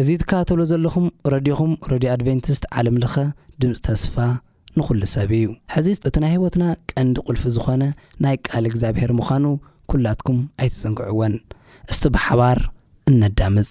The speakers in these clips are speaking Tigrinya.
እዚ ትከታተልዎ ዘለኹም ረድዮኹም ረድዮ ኣድቨንቲስት ዓለም ለኸ ድምጺ ተስፋ ንኹሉ ሰብ እዩ። ሕዚ እቲ ናይ ህይወትና ቀንዲ ቁልፊ ዝኾነ ናይ ቃል እግዚኣብሔር ምዃኑ ኩላትኩም ኣይትዘንግዕዎን። እስቲ ብሓባር እነዳምጽ።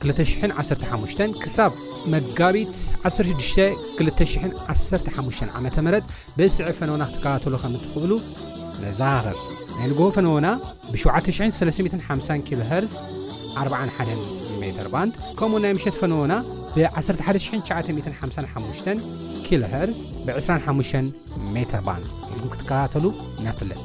ክልተ ሽሕን ዓሰርተ ሓሙሽተን ክሳብ መጋቢት ዓሰርተ ሽዱሽተ ክልተ ሽሕን ዓሰርተ ሓሙሽተን ዓመተ ምህረት ብስዕብ ፈነወና ክትከታተሉ ከም እትኽእሉ ነዘኻኽር ናይ ንግሆ ፈነወና ብሸውዓተ ሽሕን ሰለስተ ሚእትን ሓምሳን ኪሎ ሄርዝ ዓርብዓን ሓደን ሜተር ባንድ ከምኡ ናይ ምሸት ፈነወና ብ11955 ኪሎ ሄርዝ ብ25 ሜተር ባንድ ኢልኩም ክትከታተሉ ነፍልጥ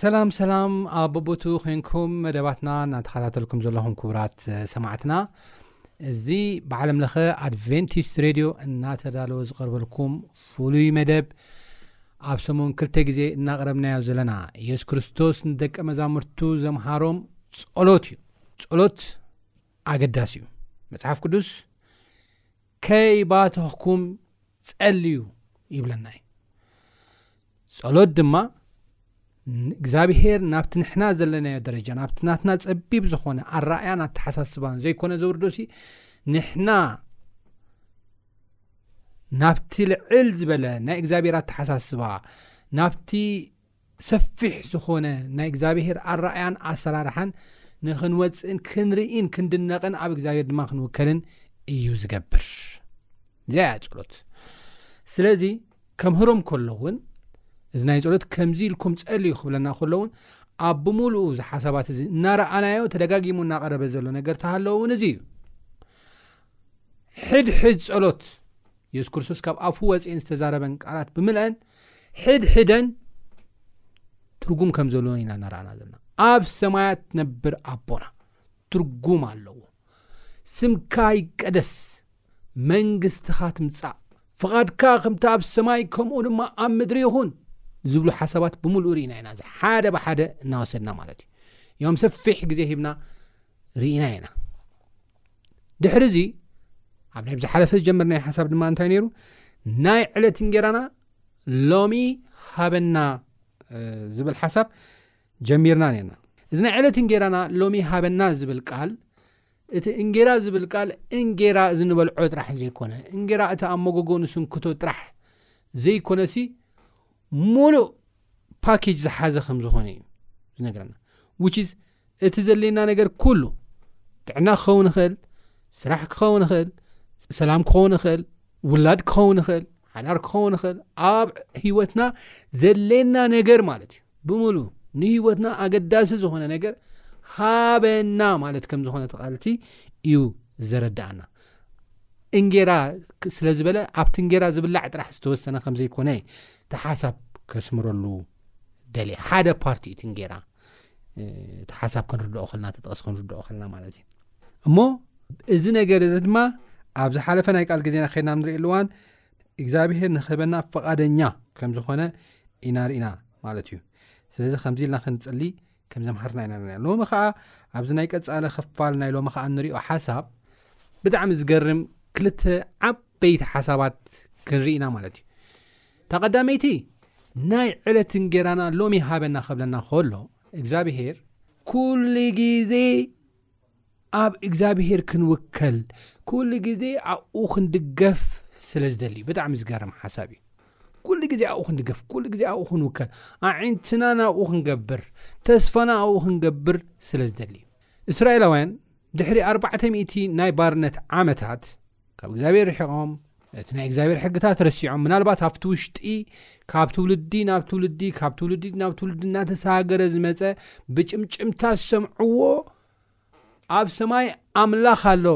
ሰላም ሰላም ኣብ በቦትኡ ኮንኩም መደባትና እናተኸታተልኩም ዘለኹም ክቡራት ሰማዕትና እዚ ብዓለም ለኸ ኣድቨንቲስት ሬድዮ እናተዳለወ ዝቐርበልኩም ፍሉይ መደብ ኣብ ሰሙን ክልተ ግዜ እናቕረብናዮ ዘለና የሱስ ክርስቶስ ንደቀ መዛሙርቱ ዘምሃሮም ጸሎት እዩ ጸሎት ኣገዳሲ እዩ መጽሓፍ ቅዱስ ከይባተኽኩም ጸልዩ ይብለና እዩ ጸሎት ድማ እግዚኣብሄር ናብቲ ንሕና ዘለናዮ ደረጃ ናብቲ ናትና ጸቢብ ዝኾነ ኣረኣያን ኣተሓሳስባን ዘይኮነ ዘውርዶሲ ንሕና ናብቲ ልዕል ዝበለ ናይ እግዚኣብሔር ኣተሓሳስባ ናብቲ ሰፊሕ ዝኾነ ናይ እግዚኣብሔር ኣራእያን ኣሰራርሓን ንክንወጽእን ክንርኢን ክንድነቕን ኣብ እግዚኣብሔር ድማ ክንውከልን እዩ ዝገብር እዚኣ እያ ጸሎት ስለዚ ከምህሮም ከለውን እዚ ናይ ጸሎት ከምዚ ኢልኩም ጸልዩ ክብለና ከለውን ኣብ ብምሉኡ እዚ ሓሳባት እዚ እናረኣናዮ ተደጋጊሙ እናቐረበ ዘሎ ነገር ተሃለዎ እውን እዚ እዩ ሕድሕድ ጸሎት የሱስ ክርስቶስ ካብ ኣፉ ወፅኤን ዝተዛረበን ቃላት ብምልአን ሕድ ሕደን ትርጉም ከም ዘለዎን ኢና እናረኣና ዘለና ኣብ ሰማያት ትነብር ኣቦና ትርጉም ኣለዎ ስምካ ይቀደስ መንግስትኻ ትምጻእ ፍቓድካ ከምቲ ኣብ ሰማይ ከምኡ ድማ ኣብ ምድሪ ይኹን ዝብሉ ሓሳባት ብምሉእ ርኢና ኢና እዚ ሓደ ብሓደ እናወሰድና ማለት እዩ እዮም ሰፊሕ ግዜ ሂብና ርኢና ኢና ድሕሪ እዚ ኣብ ናይ ብዝሓለፈ ዝጀመርናዮ ሓሳብ ድማ እንታይ ነይሩ ናይ ዕለት እንጌራና ሎሚ ሃበና ዝብል ሓሳብ ጀሚርና ነርና እዚ ናይ ዕለት እንጌራና ሎሚ ሃበና ዝብል ቃል እቲ እንጌራ ዝብል ቃል እንጌራ ዝንበልዖ ጥራሕ ዘይኮነ እንጌራ እቲ ኣብ መጎጎ ንስንክቶ ጥራሕ ዘይኮነሲ ሙሉእ ፓኬጅ ዝሓዘ ከም ዝኾነ እዩ ዝነገረና እቲ ዘድልየና ነገር ኩሉ ጥዕና ክኸውን ይኽእል፣ ስራሕ ክኸውን ይኽእል፣ ሰላም ክኸውን ይኽእል፣ ውላድ ክኸውን ይኽእል፣ ሓዳር ክኸውን ይኽእል፣ ኣብ ህይወትና ዘድልየና ነገር ማለት እዩ ብምሉ ንህይወትና ኣገዳሲ ዝኾነ ነገር ሃበና ማለት ከም ዝኾነ ተቓልቲ እዩ ዘረዳእና እንጌራ ስለ ዝበለ ኣብቲ እንጌራ ዝብላዕ ጥራሕ ዝተወሰነ ከም ዘይኮነ ተሓሳብ ከስምረሉ ደልየ ሓደ ፓርቲ እቲ እንጌራ እቲ ሓሳብ ክንርድኦ ከልና ተጠቕስ ክንርድኦ ከልና ማለት እዩ እሞ እዚ ነገር እዚ ድማ ኣብ ዝሓለፈ ናይ ቃል ግዜና ከድና ንሪእሉ ዋን እግዚኣብሄር ንክህበና ፍቓደኛ ከም ዝኾነ ኢና ርኢና ማለት እዩ ስለዚ ከምዚ ኢልና ክንፅሊ ከም ዘምሃርና ኢና ርና ሎሚ ከዓ ኣብዚ ናይ ቀፃለ ክፋል ናይ ሎሚ ከዓ ንሪኦ ሓሳብ ብጣዕሚ ዝገርም ክልተ ዓበይቲ ሓሳባት ክንርኢና ማለት እዩ እታ ቀዳመይቲ ናይ ዕለት እንጌራና ሎሚ ሃበና ክብለና ከሎ እግዚኣብሄር ኩሉ ግዜ ኣብ እግዚኣብሄር ክንውከል ኩሉ ግዜ ኣብኡ ክንድገፍ ስለ ዝደሊ እዩ ብጣዕሚ ዝገርም ሓሳብ እዩ ኩሉ ግዜ ኣብኡ ክንድገፍ ኩሉ ግዜ ኣብኡ ክንውከል ኣዒንትና ናብኡ ክንገብር ተስፋና ኣብኡ ክንገብር ስለ ዝደሊ እዩ እስራኤላውያን ድሕሪ 400 ናይ ባርነት ዓመታት ካብ እግዚኣብሔር ርሒቖም እቲ ናይ እግዚኣብሔር ሕግታት ረሲዖም ምናልባት ኣብቲ ውሽጢ ካብ ትውልዲ ናብ ትውልዲ ካብ ትውልዲ ናብ ትውልዲ እናተሰሃገረ ዝመፀ ብጭምጭምታ ዝሰምዕዎ ኣብ ሰማይ ኣምላኽ ኣሎ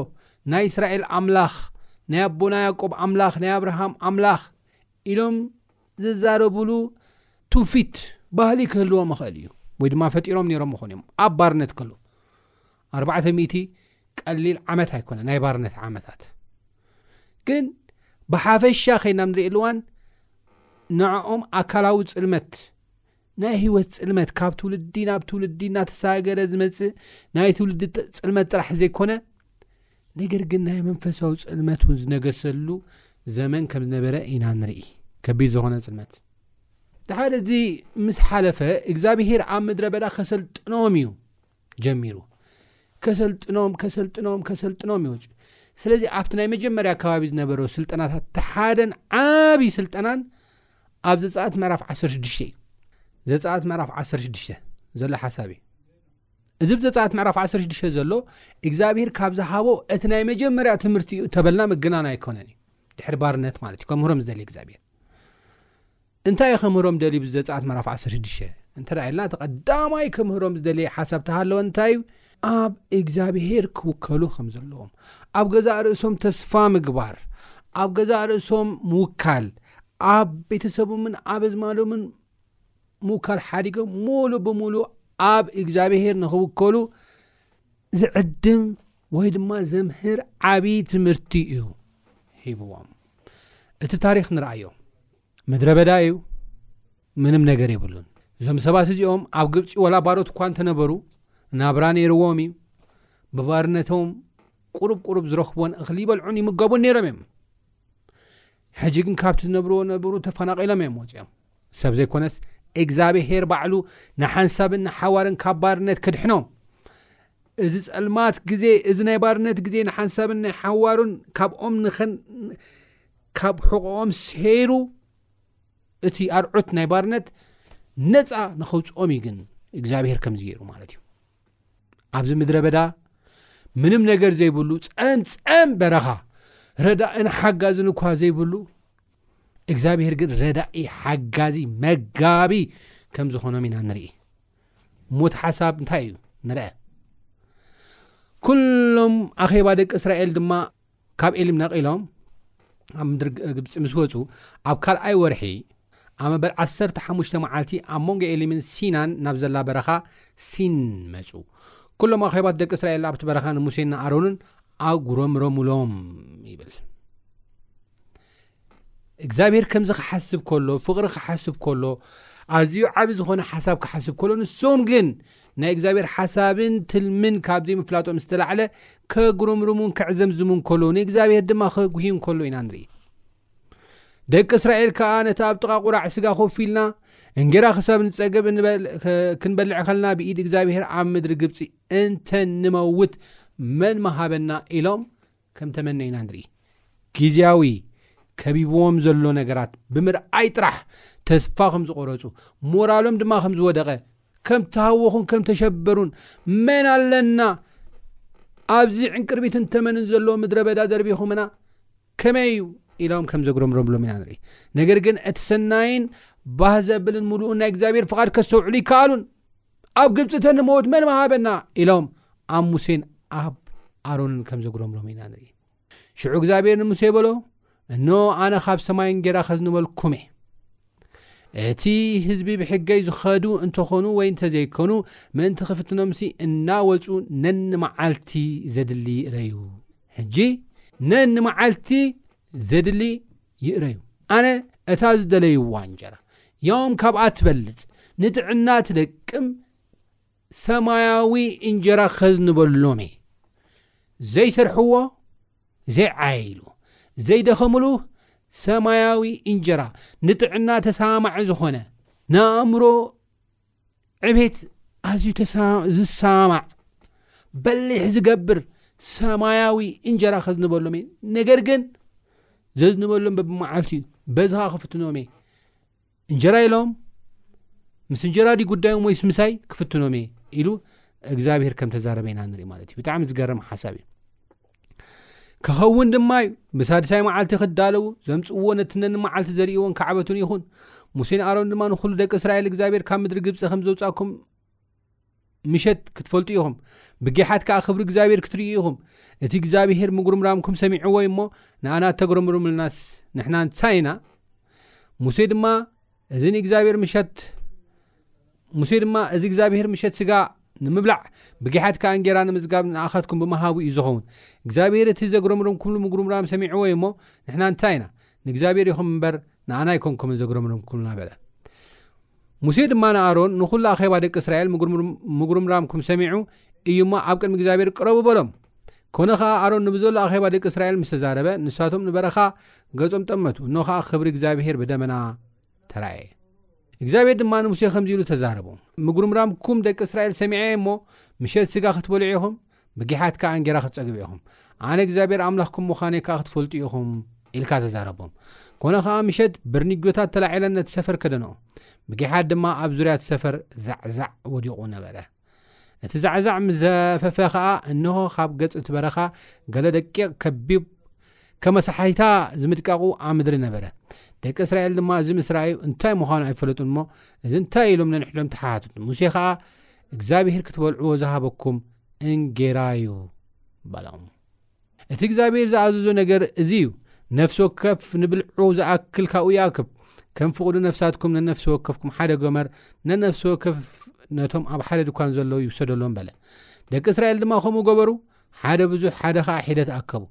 ናይ እስራኤል ኣምላኽ ናይ ኣቦና ያቆብ ኣምላኽ ናይ ኣብርሃም ኣምላኽ ኢሎም ዝዛረብሉ ትውፊት ባህሊ ክህልዎም ይኽእል እዩ ወይ ድማ ፈጢሮም ነይሮም ይኾኑ እዮም ኣብ ባርነት ከሎ ኣርባዕተ ሚእቲ ቀሊል ዓመት ኣይኮነ ናይ ባርነት ዓመታት ግን ብሓፈሻ ከይና ንርእየሉዋን ንዕኦም ኣካላዊ ፅልመት ናይ ህይወት ፅልመት ካብ ትውልዲ ናብ ትውልዲ እናተሳገረ ዝመፅእ ናይ ትውልዲ ፅልመት ጥራሕ ዘይኮነ ነገር ግን ናይ መንፈሳዊ ፅልመት እውን ዝነገሰሉ ዘመን ከም ዝነበረ ኢና ንርኢ ከቢድ ዝኾነ ፅልመት ድሓደ እዚ ምስ ሓለፈ እግዚኣብሄር ኣብ ምድረ በዳ ከሰልጥኖም እዩ ጀሚሩ ከሰልጥኖም ከሰልጥኖም ከሰልጥኖም ይወፅ ስለዚ ኣብቲ ናይ መጀመርያ ኣከባቢ ዝነበረ ስልጠናታት ተሓደን ዓብዪ ስልጠናን ኣብ ዘፃኣት መራፍ 16 እዩ ዘፃኣት መራፍ 16 ዘሎ ሓሳብ እዩ እዚ ብ ዘፃኣት መራፍ 16 ዘሎ እግዚኣብሄር ካብ ዝሃቦ እቲ ናይ መጀመርያ ትምህርቲ እዩ እተበልና ምግናን ኣይኮነን እዩ ድሕሪ ባርነት ማለት እዩ ከምህሮም ዝደሊ እግዚኣብሄር እንታይ እዩ ከምህሮም ደልዩ ብዘጸኣት ምዕራፍ ዓሰርተ ሽዱሽተ እንተ ኢልና እቲ ቀዳማይ ከምህሮም ዝደለየ ሓሳብ ተሃለወ እንታይ እዩ ኣብ እግዚኣብሄር ክውከሉ ከም ዘለዎም ኣብ ገዛእ ርእሶም ተስፋ ምግባር ኣብ ገዛእ ርእሶም ምውካል ኣብ ቤተሰቦምን ኣብ ኣዝማዶምን ምውካል ሓዲጎም ሙሉእ ብምሉእ ኣብ እግዚኣብሄር ንኽውከሉ ዝዕድም ወይ ድማ ዘምህር ዓብዪ ትምህርቲ እዩ ሂብዎም እቲ ታሪክ ንርኣዮ ምድረ በዳ እዩ ምንም ነገር የብሉን እዞም ሰባት እዚኦም ኣብ ግብፂ ወላ ባሮት እኳ እንተነበሩ ናብራ ነይርዎም እዩ ብባርነቶም ቁሩብ ቁሩብ ዝረኽቦን እኽሊ ይበልዑን ይምገቡን ነይሮም እዮም ሕጂ ግን ካብቲ ዝነብርዎ ነብሩ ተፈናቂሎም እዮም ወፅኦም ሰብ ዘይኮነስ እግዚኣብሄር ባዕሉ ንሓንሳብን ንሓዋርን ካብ ባርነት ክድሕኖም እዚ ፀልማት ግዜ እዚ ናይ ባርነት ግዜ ንሓንሳብን ናይ ሓዋሩን ካብኦም ካብ ሕቖኦም ሰይሩ እቲ ኣርዑት ናይ ባርነት ነፃ ንኸውፅኦም እዩ ግን እግዚኣብሄር ከምዚ ገይሩ ማለት እዩ ኣብዚ ምድረ በዳ ምንም ነገር ዘይብሉ ፀምፀም በረኻ ረዳእን ሓጋዝን እኳ ዘይብሉ እግዚኣብሄር ግን ረዳኢ ሓጋዚ መጋቢ ከም ዝኾኖም ኢና ንርኢ ሞት ሓሳብ እንታይ እዩ ንርአ ኩሎም ኣኼባ ደቂ እስራኤል ድማ ካብ ኤሊም ነቒሎም ኣብ ምድሪ ግብፂ ምስ ወፁ ኣብ ካልኣይ ወርሒ ኣብ መበል 15 መዓልቲ ኣብ መንጎ ኤሊምን ሲናን ናብ ዘላ በረኻ ሲን መፁ ኩሎም ኣኼባት ደቂ እስራኤል ኣብቲ በረኻ ንሙሴን ንኣሮንን ኣጉረምረሙሎም ይብል እግዚኣብሔር ከምዚ ክሓስብ ከሎ ፍቕሪ ክሓስብ ከሎ ኣዝዩ ዓብ ዝኾነ ሓሳብ ክሓስብ ከሎ ንሶም ግን ናይ እግዚኣብሔር ሓሳብን ትልምን ካብዘይ ምፍላጦም ዝተላዕለ ከግርምርሙን ክዕዘምዝሙን ከሎ ንእግዚኣብሔር ድማ ከጉሂን ከሎ ኢና ንርኢ ደቂ እስራኤል ከዓ ነቲ ኣብ ጥቓ ቁራዕ ስጋ ኮፍ ኢልና እንጌራ ክሳብ ንፀገብ ክንበልዕ ከልና ብኢድ እግዚኣብሔር ኣብ ምድሪ ግብፂ እንተ ንመውት መን መሃበና ኢሎም ከም ተመነይና ንርኢ ግዝያዊ ከቢብዎም ዘሎ ነገራት ብምርኣይ ጥራሕ ተስፋ ከም ዝቖረጹ ሞራሎም ድማ ከም ዝወደቐ ከም ተሃወኹን ከም ተሸበሩን መን ኣለና ኣብዚ ዕንቅርቢትን ተመንን ዘለዎ ምድረ በዳ ዘርቢኹምና ከመይ እዩ ኢሎም ከም ዘጉረምረምሎም ኢና ንርኢ ነገር ግን እቲ ሰናይን ባህ ዘብልን ምሉእን ናይ እግዚኣብሔር ፍቓድ ከስተውዕሉ ይከኣሉን ኣብ ግብፂ ተንመውት መን መሃበና ኢሎም ኣብ ሙሴን ኣብ ኣሮንን ከም ዘጉረምሮም ኢና ንርኢ ሽዑ እግዚኣብሔር ንሙሴ በሎ እኖ ኣነ ኻብ ሰማይ እንጌራ ኸዝንበልኩም እየ እቲ ህዝቢ ብሕገይ ዝኸዱ እንተኾኑ ወይ እንተዘይከኑ ምእንቲ ክፍትኖምሲ እናወፁ ነንመዓልቲ ዘድሊ ረዩ ሕጂ ነንመዓልቲ ዘድሊ ይእረዩ። ኣነ እታ ዝደለይዋ እንጀራ ያውም ካብኣ ትበልጽ ንጥዕና ትደቅም ሰማያዊ እንጀራ ከዝንበሎም እየ። ዘይሰርሕዎ ዘይዓይሉ ዘይደኸምሉ ሰማያዊ እንጀራ ንጥዕና ተሰማማዒ ዝኾነ ንኣእምሮ ዕቤት ኣዝዩ ዝሰማማዕ በሊሕ ዝገብር ሰማያዊ እንጀራ ከዝንበሎም እየ ነገር ግን ዘዝንበሎም በብመዓልቲ እዩ በዚ ከዓ ክፍትኖም እየ እንጀራ ኢሎም ምስ እንጀራ ዲ ጉዳዮም ወይስ ምሳይ ክፍትኖም እየ ኢሉ እግዚኣብሄር ከም ተዛረበ ኢና ንርኢ ማለት እዩ ብጣዕሚ ዝገርም ሓሳብ እዩ ክኸውን ድማ እዩ ብሳድሳይ መዓልቲ ክዳለዉ ዘምፅዎ ነትነን መዓልቲ ዘርእዎን ካዕበቱን ይኹን ሙሴን ኣሮን ድማ ንኩሉ ደቂ እስራኤል እግዚኣብሔር ካብ ምድሪ ግብፂ ከም ዘውፃኩም ምሸት ክትፈልጡ ኢኹም ብጌሓት ከዓ ክብሪ እግዚኣብሔር ክትርእዩ ኢኹም እቲ እግዚኣብሔር ምጉርምራምኩም ሰሚዕዎ እሞ ንኣና እተግረምርምልናስ ንሕና ንሳ ኢና ሙሴ ድማ እዚ ንእግዚኣብሔር ምሸት ሙሴ ድማ እዚ እግዚኣብሄር ምሸት ስጋ ንምብላዕ ብጊሓት ከኣ እንጌራ ንምጽጋብ ንኣኻትኩም ብምሃቡ እዩ ዝኸውን። እግዚኣብሄር እቲ ዘጕረምረምኩምሉ ምጕርምራም ሰሚዕዎ እዩ እሞ፣ ንሕና እንታይ ኢና? ንእግዚኣብሄር ኢኹም እምበር፣ ንኣና ኣይኰንኩምን ዘጕረምረምኩምልና በለ። ሙሴ ድማ ንኣሮን፣ ንዅሉ ኣኼባ ደቂ እስራኤል ምጕርምራምኩም ሰሚዑ እዩ እሞ፣ ኣብ ቅድሚ እግዚኣብሄር ቅረቡ በሎም። ኰነ ኸኣ፣ ኣሮን ንብዘሎ ኣኼባ ደቂ እስራኤል ምስ ተዛረበ፣ ንሳቶም ንበረኻ ገጾም ጠመቱ፣ እኖ ኸኣ ኽብሪ እግዚኣብሄር ብደመና ተራእየ። እግዚኣብሄር ድማ ንሙሴ ኸምዚ ኢሉ ተዛረቦ፣ ምጕርምራምኩም ደቂ እስራኤል ሰሚዐዮ እሞ፣ ምሸት ስጋ ኽትበልዑ ኢኹም፣ ብጊሓት ከኣ እንጌራ ኽትጸግቡ ኢኹም፣ ኣነ እግዚኣብሄር ኣምላኽኩም ምዃነይ ከኣ ኽትፈልጡ ኢኹም ኢልካ ተዛረቦም። ኰነ ኸኣ፣ ምሸት ብርኒጆታት ተላዒለን ነቲ ሰፈር ከደንኦ፣ ብጊሓት ድማ ኣብ ዙርያ እቲ ሰፈር ዛዕዛዕ ወዲቑ ነበረ። እቲ ዛዕዛዕ ምስ ዘፈፈ ኸኣ እንሆ ኻብ ገጽ እቲ በረኻ ገለ ደቂቕ ከቢብ ከም ኣሳሓይታ ዝምድቃቑ ኣብ ምድሪ ነበረ። ደቂ እስራኤል ድማ እዚ ምስ ረኣዩ እንታይ ምዃኑ ኣይፈለጡን እሞ እዚ እንታይ ኢሎም ነንሕዶም ተሓታተቱ። ሙሴ ኸኣ እግዚኣብሄር ክትበልዕዎ ዝሃበኩም እንጌራ እዩ በሎም። እቲ እግዚኣብሄር ዝኣዘዞ ነገር እዚ እዩ፣ ነፍሲ ወከፍ ንብልዑ ዝኣክል ካብኡ ይኣክብ፣ ከም ፍቕዱ ነፍሳትኩም ነነፍሲ ወከፍኩም ሓደ ገመር፣ ነነፍሲ ወከፍ ነቶም ኣብ ሓደ ድኳን ዘለዉ ይውሰደሎም በለ። ደቂ እስራኤል ድማ ከምኡ ገበሩ፣ ሓደ ብዙሕ ሓደ ኸኣ ሒደት ኣከቡ፣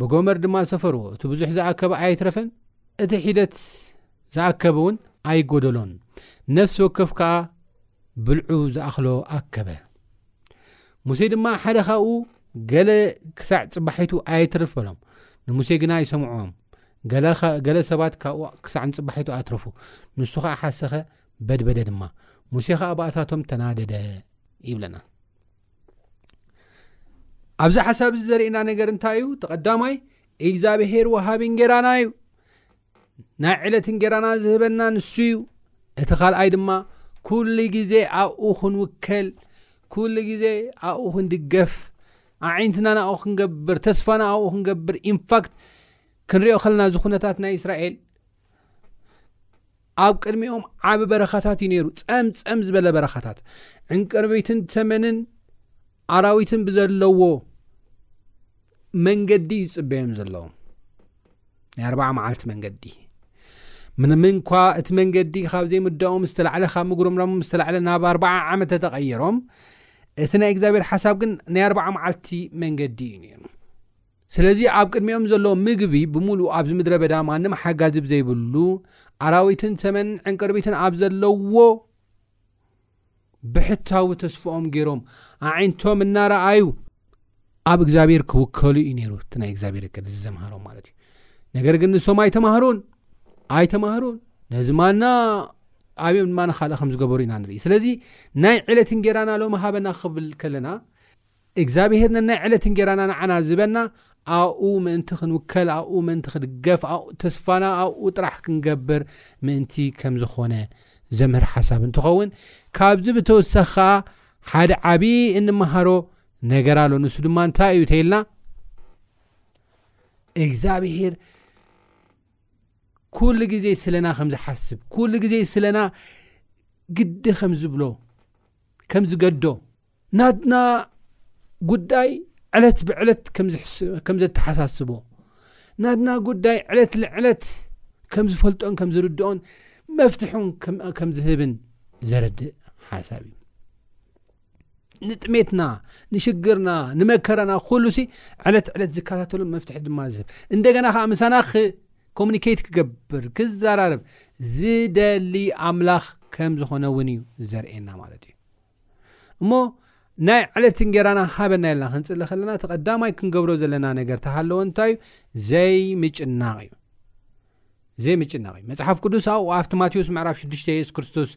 ብገመር ድማ ሰፈርዎ፣ እቲ ብዙሕ ዝኣከበ ኣይትረፈን፣ እቲ ሒደት ዝኣከበ እውን ኣይጐደሎን፣ ነፍሲ ወከፍ ከኣ ብልዑ ዝኣኽሎ ኣከበ። ሙሴ ድማ ሓደ ኻብኡ ገለ ክሳዕ ጽባሒቱ ኣየትርፍ በሎም ንሙሴ ግና ይሰምዕዎም ገለ ሰባት ካብኡ ክሳዕ ንጽባሒቱ ኣትረፉ ንሱ ኸዓ ሓሰኸ በድበደ ድማ ሙሴ ኸዓ ብኣታቶም ተናደደ ይብለና ኣብዚ ሓሳብ እዚ ዘርእና ነገር እንታይ እዩ ተቐዳማይ እግዚኣብሄር ወሃቢ እንጌራና እዩ ናይ ዕለት እንጌራና ዝህበና ንሱ እዩ እቲ ካልኣይ ድማ ኩሉ ግዜ ኣብኡ ክንውከል ኩሉ ግዜ ኣብኡ ክንድገፍ ኣዒንትና ናብኡ ክንገብር ተስፋና ኣብኡ ክንገብር ኢንፋክት ክንሪኦ ከለና እዚ ኩነታት ናይ እስራኤል ኣብ ቅድሚኦም ዓብ በረኻታት እዩ ነይሩ ፀምፀም ዝበለ በረኻታት ዕንቅርቢትን ተመንን ኣራዊትን ብዘለዎ መንገዲ እዩ ዝፅበዮም ዘለዉ ናይ ኣርባዓ መዓልቲ መንገዲ ምንም እንኳ እቲ መንገዲ ካብ ዘይምዳኦም ዝተላዕለ ካብ ምጉርምራሞም ዝተላዕለ ናብ ኣርባዓ ዓመት ተተቐይሮም እቲ ናይ እግዚኣብሔር ሓሳብ ግን ናይ ኣርባዓ መዓልቲ መንገዲ እዩ ነይሩ ስለዚ ኣብ ቅድሚኦም ዘሎ ምግቢ ብምሉእ ኣብዚ ምድረ በዳ ማንም ሓጋዝብ ዘይብሉ ኣራዊትን ሰመን ዕንቅርቢትን ኣብ ዘለዎ ብሕታዊ ተስፋኦም ገይሮም ኣዒንቶም እናረኣዩ ኣብ እግዚኣብሔር ክውከሉ እዩ ነይሩ እቲ ናይ እግዚኣብሔር እቅድ እዚ ዘምሃሮም ማለት እዩ ነገር ግን ንሶም ኣይተማህሩን ኣይተማህሩን ነዚ ማና ኣብዮም ድማ ንካልእ ከም ዝገበሩ ኢና ንርኢ ስለዚ ናይ ዕለት እንጌራና ሎሚ ሃበና ክብል ከለና እግዚኣብሄር ነናይ ዕለት እንጌራና ንዓና ዝህበና ኣብኡ ምእንቲ ክንውከል ኣብኡ ምእንቲ ክድገፍ ኣብኡ ተስፋና ኣብኡ ጥራሕ ክንገብር ምእንቲ ከም ዝኾነ ዘምህር ሓሳብ እንትኸውን ካብዚ ብተወሳኺ ከዓ ሓደ ዓብዪ እንመሃሮ ነገር ኣሎ ንሱ ድማ እንታይ እዩ ተይልና እግዚኣብሄር ኩሉ ግዜ ስለና ከም ዝሓስብ ኩሉ ግዜ ስለና ግዲ ከም ዝብሎ ከም ዝገዶ ናትና ጉዳይ ዕለት ብዕለት ከም ዘተሓሳስቦ ናትና ጉዳይ ዕለት ንዕለት ከም ዝፈልጦን ከም ዝርድኦን መፍትሑን ከም ዝህብን ዘረድእ ሓሳብ እዩ ንጥሜትና ንሽግርና ንመከረና ኩሉ ሲ ዕለት ዕለት ዝከታተሉ መፍትሒ ድማ ዝህብ እንደገና ከዓ ምሳና ኮሙኒኬት ክገብር ክዘራርብ ዝደሊ ኣምላኽ ከም ዝኾነ እውን እዩ ዘርእየና ማለት እዩ እሞ ናይ ዕለት እንጌራና ሃበና ኢልና ክንጽሊ ከለና እቲ ቀዳማይ ክንገብሮ ዘለና ነገር ተሃለወ እንታይ እዩ ዘይምጭናቕ እዩ ዘይምጭናቕ እዩ መጽሓፍ ቅዱስ ኣብኡ ኣብቲ ማቴዎስ ምዕራፍ 6ዱሽተ የሱስ ክርስቶስ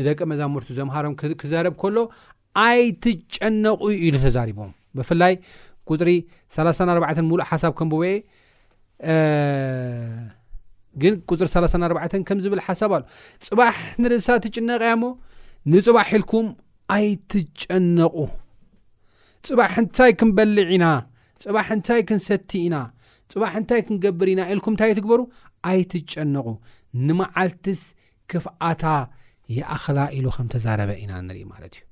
ንደቂ መዛሙርቲ ዘምሃሮም ክዘረብ ከሎ ኣይትጨነቑ ኢሉ ተዛሪቦም ብፍላይ ቁፅሪ 34 ሙሉእ ሓሳብ ከምብበየ ግን ቁፅሪ 34 ከም ዝብል ሓሳብ ኣሎ ፅባሕ ንርእሳ ትጭነቕ እያ እሞ ንፅባሕ ኢልኩም ኣይትጨነቑ ፅባሕ እንታይ ክንበልዕ ኢና ፅባሕ እንታይ ክንሰቲ ኢና ፅባሕ እንታይ ክንገብር ኢና ኢልኩም እንታይ ትግበሩ ኣይትጨነቑ ንመዓልትስ ክፍኣታ ይኣኽላ ኢሉ ከም ተዛረበ ኢና ንርኢ ማለት እዩ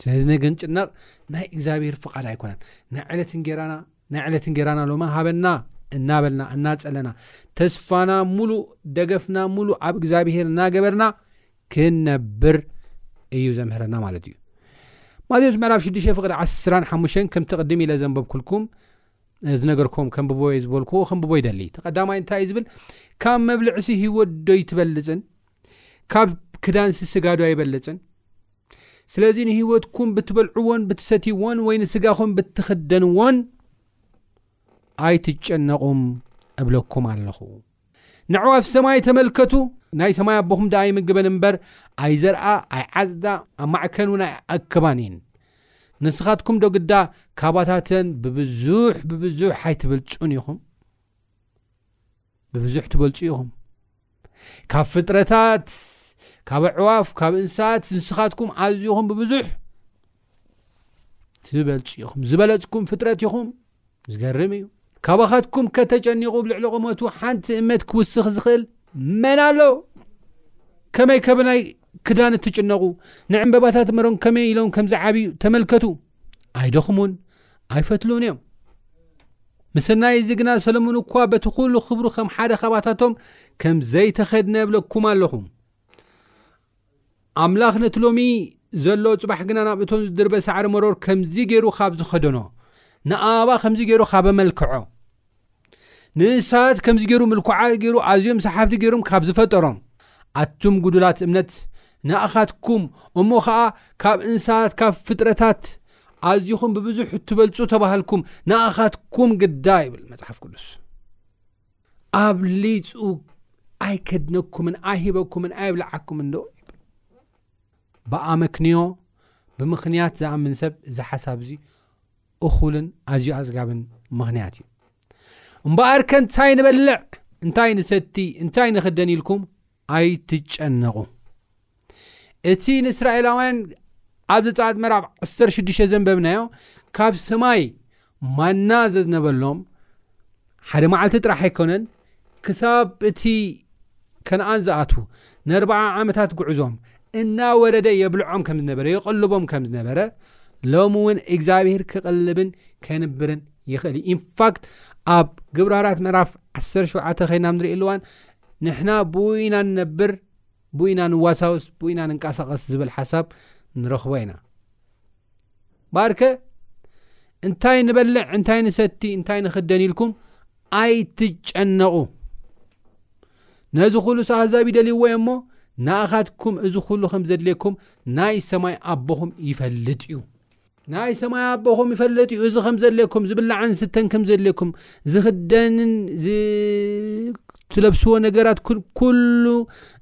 ስለዚ ነገን ጭነቕ ናይ እግዚኣብሄር ፍቓድ ኣይኮነን ናይ ዕለት እንጌራና ናይ ዕለት እንጌራና ሎሚ ሃበና እናበልና እናጸለና ተስፋና ሙሉእ ደገፍና ሙሉእ ኣብ እግዚኣብሔር እናገበርና ክንነብር እዩ ዘምህረና ማለት እዩ ማቴዎስ ምዕራፍ 6 ፍቅዲ 15 ከምቲ ቅድም ኢለ ዘንበብኩልኩም ዝነገርኩም ከንብቦ ዝበልኩዎ ከንብቦ ይደሊ ተቀዳማይ እንታይ እዩ ዝብል ካብ መብልዕሲ ህይወት ዶ ይትበልፅን ካብ ክዳንሲ ስጋዶ ኣይበልፅን ስለዚ ንህይወትኩም ብትበልዕዎን ብትሰትይዎን ወይ ንስጋኹም ብትኽደንዎን ኣይትጨነቑም እብለኩም ኣለኹ ንዕዋፍ ሰማይ ተመልከቱ ናይ ሰማይ ኣቦኹም ድኣ ይምግበን እምበር ኣይዘርኣ ኣይዓፅዳ ኣብ ማዕከን እውን ኣይኣክባን እየን ንስኻትኩም ዶ ግዳ ካባታተን ብብዙሕ ብብዙሕ ኣይትብልፁን ኢኹም ብብዙሕ ትበልጹ ኢኹም ካብ ፍጥረታት ካብ ኣዕዋፍ ካብ እንስሳት ንስኻትኩም ኣዝኹም ብብዙሕ ትበልጹ ኢኹም ዝበለጽኩም ፍጥረት ኢኹም ዝገርም እዩ ካባኻትኩም ከተጨኒቑ ብ ልዕሊ ቑመቱ ሓንቲ እመት ክውስኽ ዝኽእል መን ኣሎ ከመይ ከብናይ ክዳን እትጭነቑ ንዕምበባታት መሮን ከመይ ኢሎም ከምዝዓብዩ ተመልከቱ ኣይደኽሙን ኣይፈትሉን እዮም ምስናይ እዚ ግና ሰለሙን እኳ በቲ ኩሉ ክብሩ ከም ሓደ ኻባታቶም ከም ዘይተኸድነ እብለኩም ኣለኹ ኣምላኽ ነቲ ሎሚ ዘሎ ፅባሕ ግና ናብ እቶም ዝድርበ ሳዕሪ መሮር ከምዚ ገይሩ ካብ ዝኸደኖ ንኣባ ከምዚ ገይሩ ካበመልክዖ ንእሳት ከምዚ ገይሩ ምልኩዓት ገይሩ ኣዝዮም ሰሓብቲ ገይሮም ካብ ዝፈጠሮም ኣቱም ጉዱላት እምነት ንኣኻትኩም እሞ ኸኣ ካብ እንስሳት ካብ ፍጥረታት ኣዚኹም ብብዙሕ እትበልጹ ተባሃልኩም ንኣኻትኩም ግዳ ይብል መጽሓፍ ቅዱስ ኣብሊጹ ኣይከድነኩምን ኣይሂበኩምን ኣይብልዓኩምን ዶ ብኣመክንዮ ብምኽንያት ዝኣምን ሰብ እዚ ሓሳብ እዚ እኹልን ኣዝዩ ኣጽጋብን ምኽንያት እዩ። እምበኣር ከንታይ ንበልዕ፣ እንታይ ንሰቲ፣ እንታይ ንኽደን ኢልኩም ኣይትጨነቑ። እቲ ንእስራኤላውያን ኣብ ዘጸኣት ምዕራፍ 16 ዘንበብናዮ ካብ ሰማይ ማና ዘዝነበሎም ሓደ መዓልቲ ጥራሕ ኣይኮነን ክሳብ እቲ ከነኣን ዝኣትዉ ነርብዓ ዓመታት ጕዕዞም፣ እናወረደ የብልዖም ከም ዝነበረ፣ ይቕልቦም ከም ዝነበረ፣ ሎሚ እውን እግዚኣብሄር ክቕልብን ከንብርን ይኽእል እዩ። in fact ኣብ ግብረ ሃራት ምዕራፍ ዓሰርተ ሸውዓተ ከይና ኣብ ንርእየሉ እዋን ንሕና ብኡ ኢና ንነብር፣ ብኡ ኢና ንዋሳውስ፣ ብኡ ኢና ንንቀሳቐስ ዝብል ሓሳብ ንረኽቦ ኢና። ባርከ እንታይ ንበልዕ እንታይ ንሰቲ እንታይ ንክደን ኢልኩም ኣይትጨነቑ ነዚ ኩሉ ኣህዛብ ይደልይዎ እዮ እሞ ንኣኻትኩም እዚ ኩሉ ከም ዘድልየኩም ናይ ሰማይ ኣቦኹም ይፈልጥ እዩ ናይ ሰማይ ኣቦኹም ይፈለጥ እዩ እዚ ከም ዘድልየኩም ዝብላዕን ስተን ከም ዘድልየኩም ዝክደንን ዝትለብስዎ ነገራት ኩሉ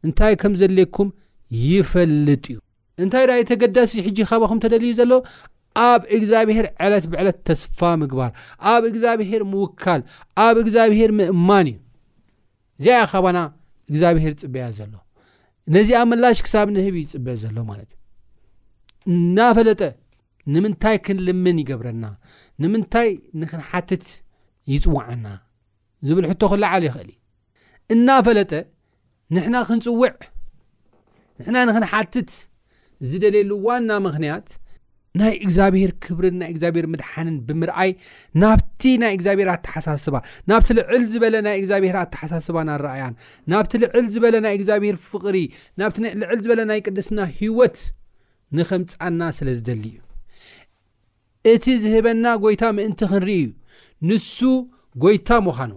እንታይ ከም ዘድልየኩም ይፈልጥ እዩ እንታይ ደኣ እዩ ተገዳሲ ሕጂ ካባኹም ተደልዩ ዘሎ? ኣብ እግዚኣብሄር ዕለት ብዕለት ተስፋ ምግባር፣ ኣብ እግዚኣብሄር ምውካል፣ ኣብ እግዚኣብሄር ምእማን እዩ። እዚኣ እያ ካባና እግዚኣብሄር ዝፅበያ ዘሎ። ነዚኣ ምላሽ ክሳብ ንህብ እዩ ዝፅበ ዘሎ ማለት እዩ። እናፈለጠ ንምንታይ ክንልምን ይገብረና? ንምንታይ ንክንሓትት ይፅዋዓና? ዝብል ሕቶ ክለዓል ይኽእል እዩ እናፈለጠ ንሕና ክንፅውዕ ንሕና ንክንሓትት ዝደልየሉ ዋና ምክንያት ናይ እግዚኣብሄር ክብርን ናይ እግዚኣብሄር ምድሓንን ብምርኣይ ናብቲ ናይ እግዚኣብሄር ኣተሓሳስባ ናብቲ ልዕል ዝበለ ናይ እግዚኣብሄር ኣተሓሳስባን ኣረኣያን ናብቲ ልዕል ዝበለ ናይ እግዚኣብሄር ፍቕሪ ናብቲ ልዕል ዝበለ ናይ ቅድስና ሂወት ንከምፃና ስለ ዝደሊ እዩ እቲ ዝህበና ጎይታ ምእንቲ ክንርኢ እዩ ንሱ ጎይታ ምዃኑ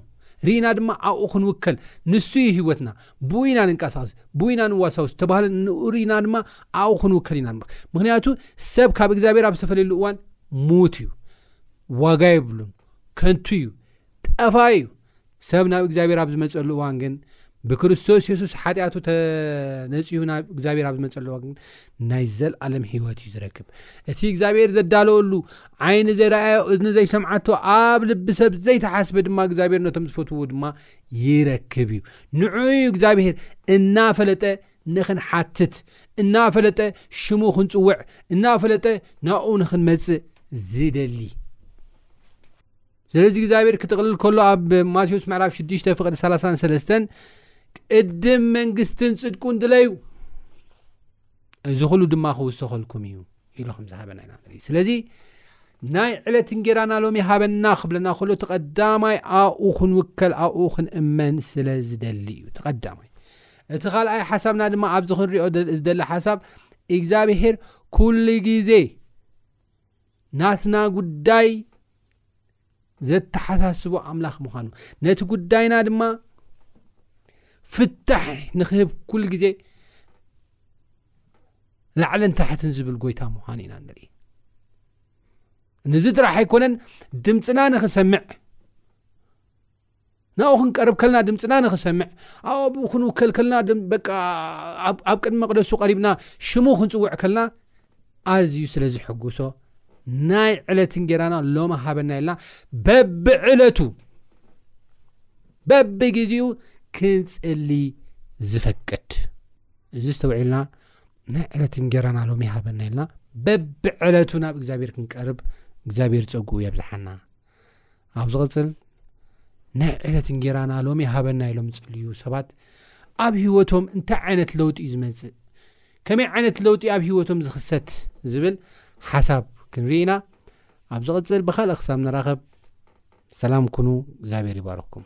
ርኢና ድማ ኣብኡ ክንውከል ንሱ እዩ ህይወትና ብኡ ኢና ንንቀሳቀስ ብኡ ኢና ንዋሳው ዝተባህለ ንኡ ርኢና ድማ ኣብኡ ክንውከል ኢና ንምኽ ምክንያቱ ሰብ ካብ እግዚኣብሔር ኣብ ዝተፈለየሉ እዋን ሙት እዩ ዋጋ የብሉን ከንቱ እዩ ጠፋ እዩ ሰብ ናብ እግዚኣብሔር ኣብ ዝመጸሉ እዋን ግን ብክርስቶስ የሱስ ሓጢኣቱ ተነጺሁ ናብ እግዚኣብሔር ኣብ ዝመጸሉ እዋን ግን ናይ ዘለኣለም ህይወት እዩ ዝረክብ እቲ እግዚኣብሔር ዘዳለወሉ ዓይኒ ዘይረኣዮ እዝኒ ዘይሰምዓቶ ኣብ ልቢ ሰብ ዘይተሓስበ ድማ እግዚኣብሔር ነቶም ዝፈትዎ ድማ ይረክብ እዩ ንዑ እዩ እግዚኣብሔር እናፈለጠ ንኽንሓትት እናፈለጠ ሽሙ ክንጽውዕ እናፈለጠ ናብኡ ንኽንመጽእ ዝደሊ ስለዚ እግዚኣብሔር ክጥቕልል ከሎ ኣብ ማቴዎስ ምዕራፍ 6 ፍቕዲ 33 ቅድም መንግስትን ፅድቁን ድለዩ እዚ ኩሉ ድማ ክውሰኸልኩም እዩ ኢሉ ከም ዝሃበና ኢና ንርኢ ስለዚ ናይ ዕለት እንጌራና ሎሚ ሃበና ክብለና ከሎ ተቐዳማይ ኣብኡ ክንውከል ኣብኡ ክንእመን ስለ ዝደሊ እዩ ተቐዳማይ እቲ ካልኣይ ሓሳብና ድማ ኣብዚ ክንሪኦ ዝደሊ ሓሳብ እግዚኣብሄር ኩሉ ግዜ ናትና ጉዳይ ዘተሓሳስቦ ኣምላኽ ምዃኑ ነቲ ጉዳይና ድማ ፍታሕ ንክህብ ኩሉ ግዜ ላዕለን ታሕትን ዝብል ጎይታ ምዃኑ ኢና ንርኢ ንዚ ጥራሕ ኣይኮነን ድምፅና ንክሰምዕ ናብኡ ክንቀርብ ከልና ድምፅና ንክሰምዕ ኣብኡ ክንውከል ከልና በቃ ኣብ ቅድሚ መቅደሱ ቀሪብና ሽሙ ክንፅውዕ ከልና ኣዝዩ ስለ ዝሕጉሶ ናይ ዕለት እንጌራና ሎማ ሃበና ኢልና በብዕለቱ በብግዜኡ ክንፅሊ ዝፈቅድ እዚ ዝተውዒልና ናይ ዕለት እንጌራና ሎሚ ሃበና ኢልና በብዕለቱ ናብ እግዚኣብሔር ክንቀርብ እግዚኣብሔር ፀጉኡ የብዝሓና ኣብ ዝቕፅል ናይ ዕለት እንጌራና ሎሚ ሃበና ኢሎም ዝፅልዩ ሰባት ኣብ ህይወቶም እንታይ ዓይነት ለውጢ እዩ ዝመፅእ ከመይ ዓይነት ለውጢ ኣብ ህይወቶም ዝኽሰት ዝብል ሓሳብ ክንርኢ ኢና ኣብ ዝቕፅል ብካልእ ክሳብ ንራኸብ ሰላም ኩኑ እግዚኣብሔር ይባረኩም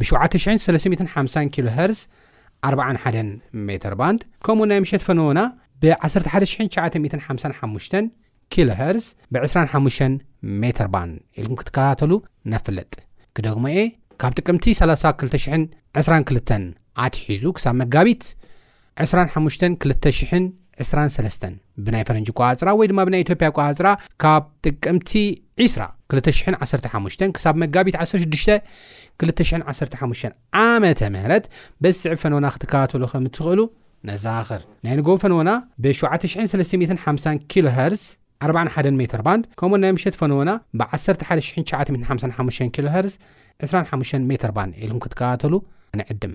ብሸውዓተ ሽሕን ሰለስተ ሚእትን ሓምሳን ኪሎ ሀርዝ ኣርብዓን ሓደን ሜተር ባንድ ከምኡ ናይ ምሸት ፈነወና ብ ዓሰርተ ሓደ ሽሕን ትሽዓተ ሚእትን ሓምሳን ሓሙሽተን ኪሎ ሀርዝ ብ ዕስራን ሓሙሽተን ሜተር ባንድ ኢልኩም ክትከታተሉ ነፍልጥ ክደግሞ እየ ካብ ጥቅምቲ ሰላሳ ክልተ ሽሕን ዕስራን ክልተን ኣትሒዙ ክሳብ መጋቢት ዕስራን ሓሙሽተን ክልተ ሽሕን ዕስራን ሰለስተን ብናይ ፈረንጂ ኣቆፃፅራ ወይ ድማ ብናይ ኢትዮጵያ ኣቆፃፅራ ካብ ጥቅምቲ ዒስራ ክልተ ሽሕን ዓሰርተ ሓሙሽተን ክሳብ መጋቢት ዓሰርተ ሽዱሽተ ክልተ ሽሕን ዓሰርተ ሓሙሽተን ዓመተ ምህረት በዚ ዝስዕብ ፈነወና ክትከታተሉ ከም እትኽእሉ ነዘኻኽር ናይ ንጎ ፈነወና ብሸውዓተ ሽሕን ሰለስተ ሚእትን ሓምሳን ኪሎ ሄርዝ 41 ሜትር ባንድ ከምኡ ናይ ምሸት ፈነወና ብ11955 ኪሎ ሄርዝ 25 ሜትር ባንድ ኢልኩም ክትከታተሉ ንዕድም